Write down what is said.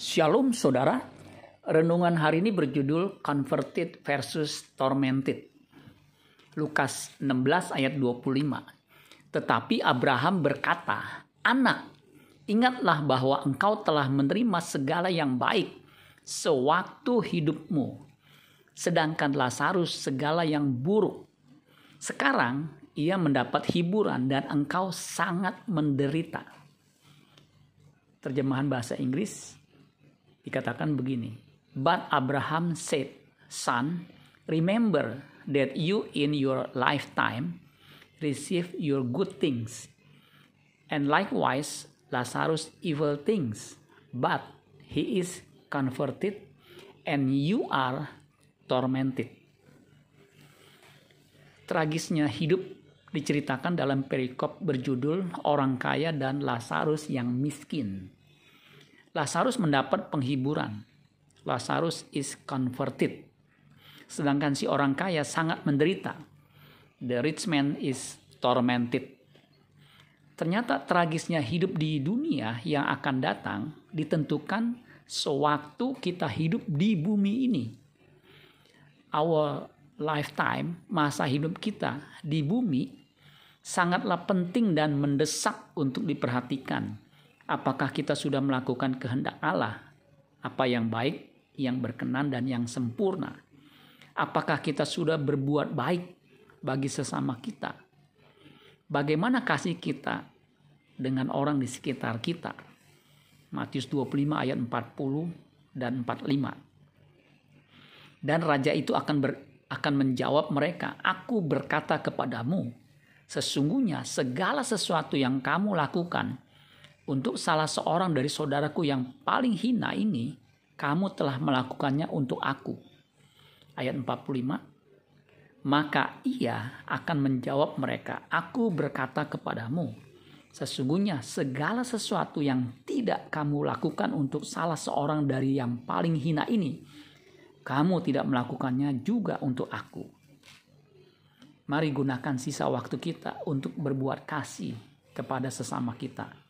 Shalom saudara, renungan hari ini berjudul Converted versus Tormented. Lukas 16 ayat 25. Tetapi Abraham berkata, Anak, ingatlah bahwa engkau telah menerima segala yang baik sewaktu hidupmu. Sedangkan Lazarus segala yang buruk. Sekarang ia mendapat hiburan dan engkau sangat menderita. Terjemahan bahasa Inggris dikatakan begini. But Abraham said, Son, remember that you in your lifetime receive your good things, and likewise Lazarus evil things, but he is converted, and you are tormented. Tragisnya hidup diceritakan dalam perikop berjudul Orang Kaya dan Lazarus yang Miskin. Lazarus mendapat penghiburan. Lazarus is converted. Sedangkan si orang kaya sangat menderita. The rich man is tormented. Ternyata tragisnya hidup di dunia yang akan datang ditentukan sewaktu kita hidup di bumi ini. Our lifetime, masa hidup kita di bumi sangatlah penting dan mendesak untuk diperhatikan apakah kita sudah melakukan kehendak Allah, apa yang baik, yang berkenan, dan yang sempurna. Apakah kita sudah berbuat baik bagi sesama kita? Bagaimana kasih kita dengan orang di sekitar kita? Matius 25 ayat 40 dan 45. Dan raja itu akan ber, akan menjawab mereka, "Aku berkata kepadamu, sesungguhnya segala sesuatu yang kamu lakukan untuk salah seorang dari saudaraku yang paling hina ini, kamu telah melakukannya untuk aku. Ayat 45. Maka ia akan menjawab mereka, aku berkata kepadamu, sesungguhnya segala sesuatu yang tidak kamu lakukan untuk salah seorang dari yang paling hina ini, kamu tidak melakukannya juga untuk aku. Mari gunakan sisa waktu kita untuk berbuat kasih kepada sesama kita